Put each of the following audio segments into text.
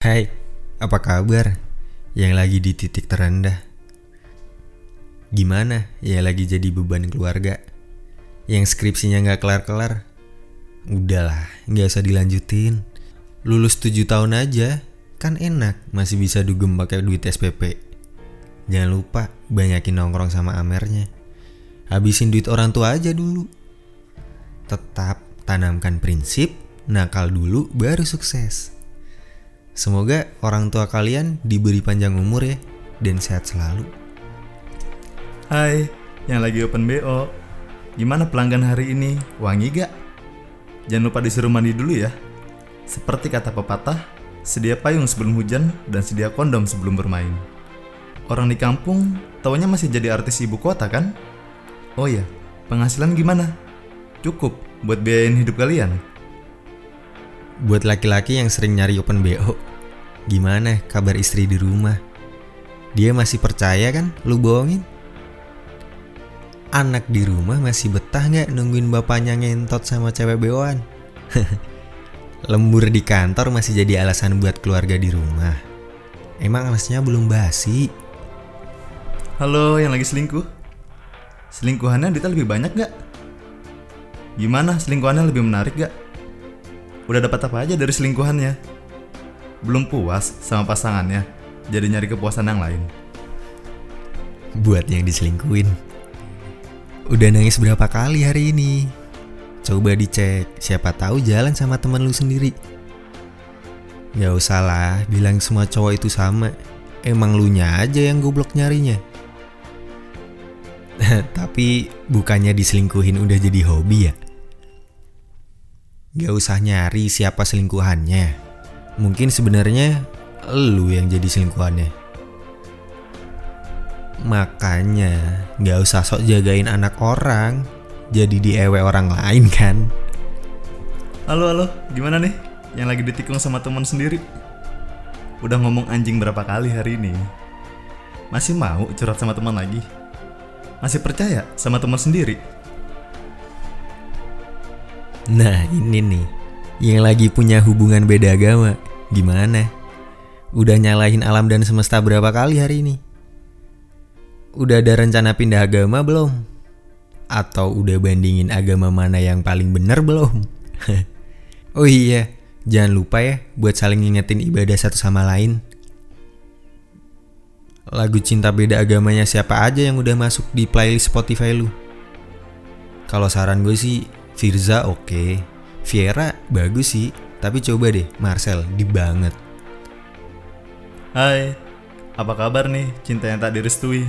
Hai, apa kabar? Yang lagi di titik terendah Gimana ya lagi jadi beban keluarga? Yang skripsinya gak kelar-kelar? Udahlah, gak usah dilanjutin Lulus 7 tahun aja, kan enak masih bisa dugem pakai duit SPP Jangan lupa banyakin nongkrong sama amernya Habisin duit orang tua aja dulu Tetap tanamkan prinsip, nakal dulu baru sukses Semoga orang tua kalian diberi panjang umur ya dan sehat selalu. Hai, yang lagi open BO. Gimana pelanggan hari ini? Wangi gak? Jangan lupa disuruh mandi dulu ya. Seperti kata pepatah, sedia payung sebelum hujan dan sedia kondom sebelum bermain. Orang di kampung taunya masih jadi artis ibu kota kan? Oh ya, penghasilan gimana? Cukup buat biayain hidup kalian? Buat laki-laki yang sering nyari open BO, gimana kabar istri di rumah? Dia masih percaya kan lu bohongin? Anak di rumah masih betah nggak nungguin bapaknya ngentot sama cewek BO-an? Lembur di kantor masih jadi alasan buat keluarga di rumah. Emang alasnya belum basi? Halo yang lagi selingkuh? Selingkuhannya Dita lebih banyak gak? Gimana selingkuhannya lebih menarik gak? Udah dapat apa aja dari selingkuhannya? Belum puas sama pasangannya, jadi nyari kepuasan yang lain. Buat yang diselingkuin. Udah nangis berapa kali hari ini? Coba dicek, siapa tahu jalan sama teman lu sendiri. Gak usah lah, bilang semua cowok itu sama. Emang lu nya aja yang goblok nyarinya. Tapi bukannya diselingkuhin udah jadi hobi ya? Gak usah nyari siapa selingkuhannya. Mungkin sebenarnya lu yang jadi selingkuhannya. Makanya gak usah sok jagain anak orang. Jadi diewe orang lain kan. Halo halo, gimana nih? Yang lagi ditikung sama teman sendiri? Udah ngomong anjing berapa kali hari ini? Masih mau curhat sama teman lagi? Masih percaya sama teman sendiri? Nah ini nih Yang lagi punya hubungan beda agama Gimana? Udah nyalahin alam dan semesta berapa kali hari ini? Udah ada rencana pindah agama belum? Atau udah bandingin agama mana yang paling bener belum? oh iya, jangan lupa ya buat saling ngingetin ibadah satu sama lain. Lagu cinta beda agamanya siapa aja yang udah masuk di playlist Spotify lu? Kalau saran gue sih Firza oke, okay. Viera bagus sih, tapi coba deh Marcel di banget. Hai, apa kabar nih cinta yang tak direstui?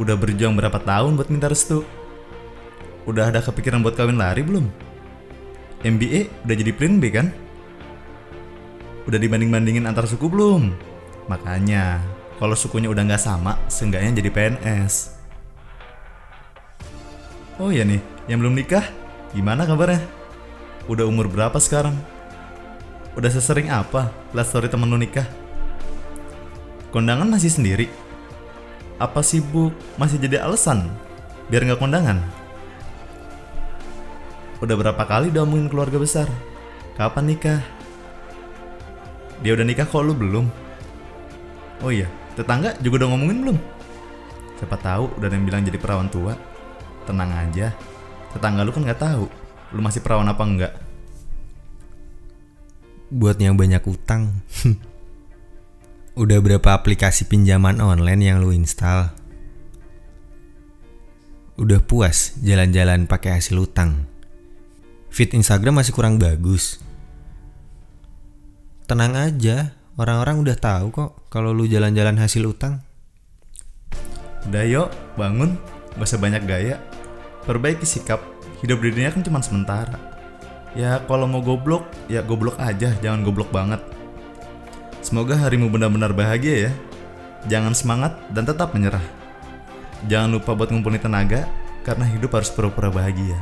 Udah berjuang berapa tahun buat minta restu? Udah ada kepikiran buat kawin lari belum? MBA udah jadi print B kan? Udah dibanding-bandingin antar suku belum? Makanya, kalau sukunya udah nggak sama, seenggaknya jadi PNS. Oh iya nih, yang belum nikah, gimana kabarnya? Udah umur berapa sekarang? Udah sesering apa lihat story temen lu nikah? Kondangan masih sendiri? Apa sibuk masih jadi alasan biar nggak kondangan? Udah berapa kali udah omongin keluarga besar? Kapan nikah? Dia udah nikah kok lu belum? Oh iya, tetangga juga udah ngomongin belum? Siapa tahu udah ada yang bilang jadi perawan tua. Tenang aja, tetangga lu kan nggak tahu lu masih perawan apa enggak. Buat yang banyak utang. Udah berapa aplikasi pinjaman online yang lu install? Udah puas jalan-jalan pakai hasil utang? Fit Instagram masih kurang bagus. Tenang aja, orang-orang udah tahu kok kalau lu jalan-jalan hasil utang. Udah yuk, bangun, gak usah banyak gaya. Perbaiki sikap, hidup di dunia kan cuma sementara. Ya kalau mau goblok, ya goblok aja, jangan goblok banget. Semoga harimu benar-benar bahagia ya. Jangan semangat dan tetap menyerah. Jangan lupa buat ngumpulin tenaga, karena hidup harus pura-pura bahagia.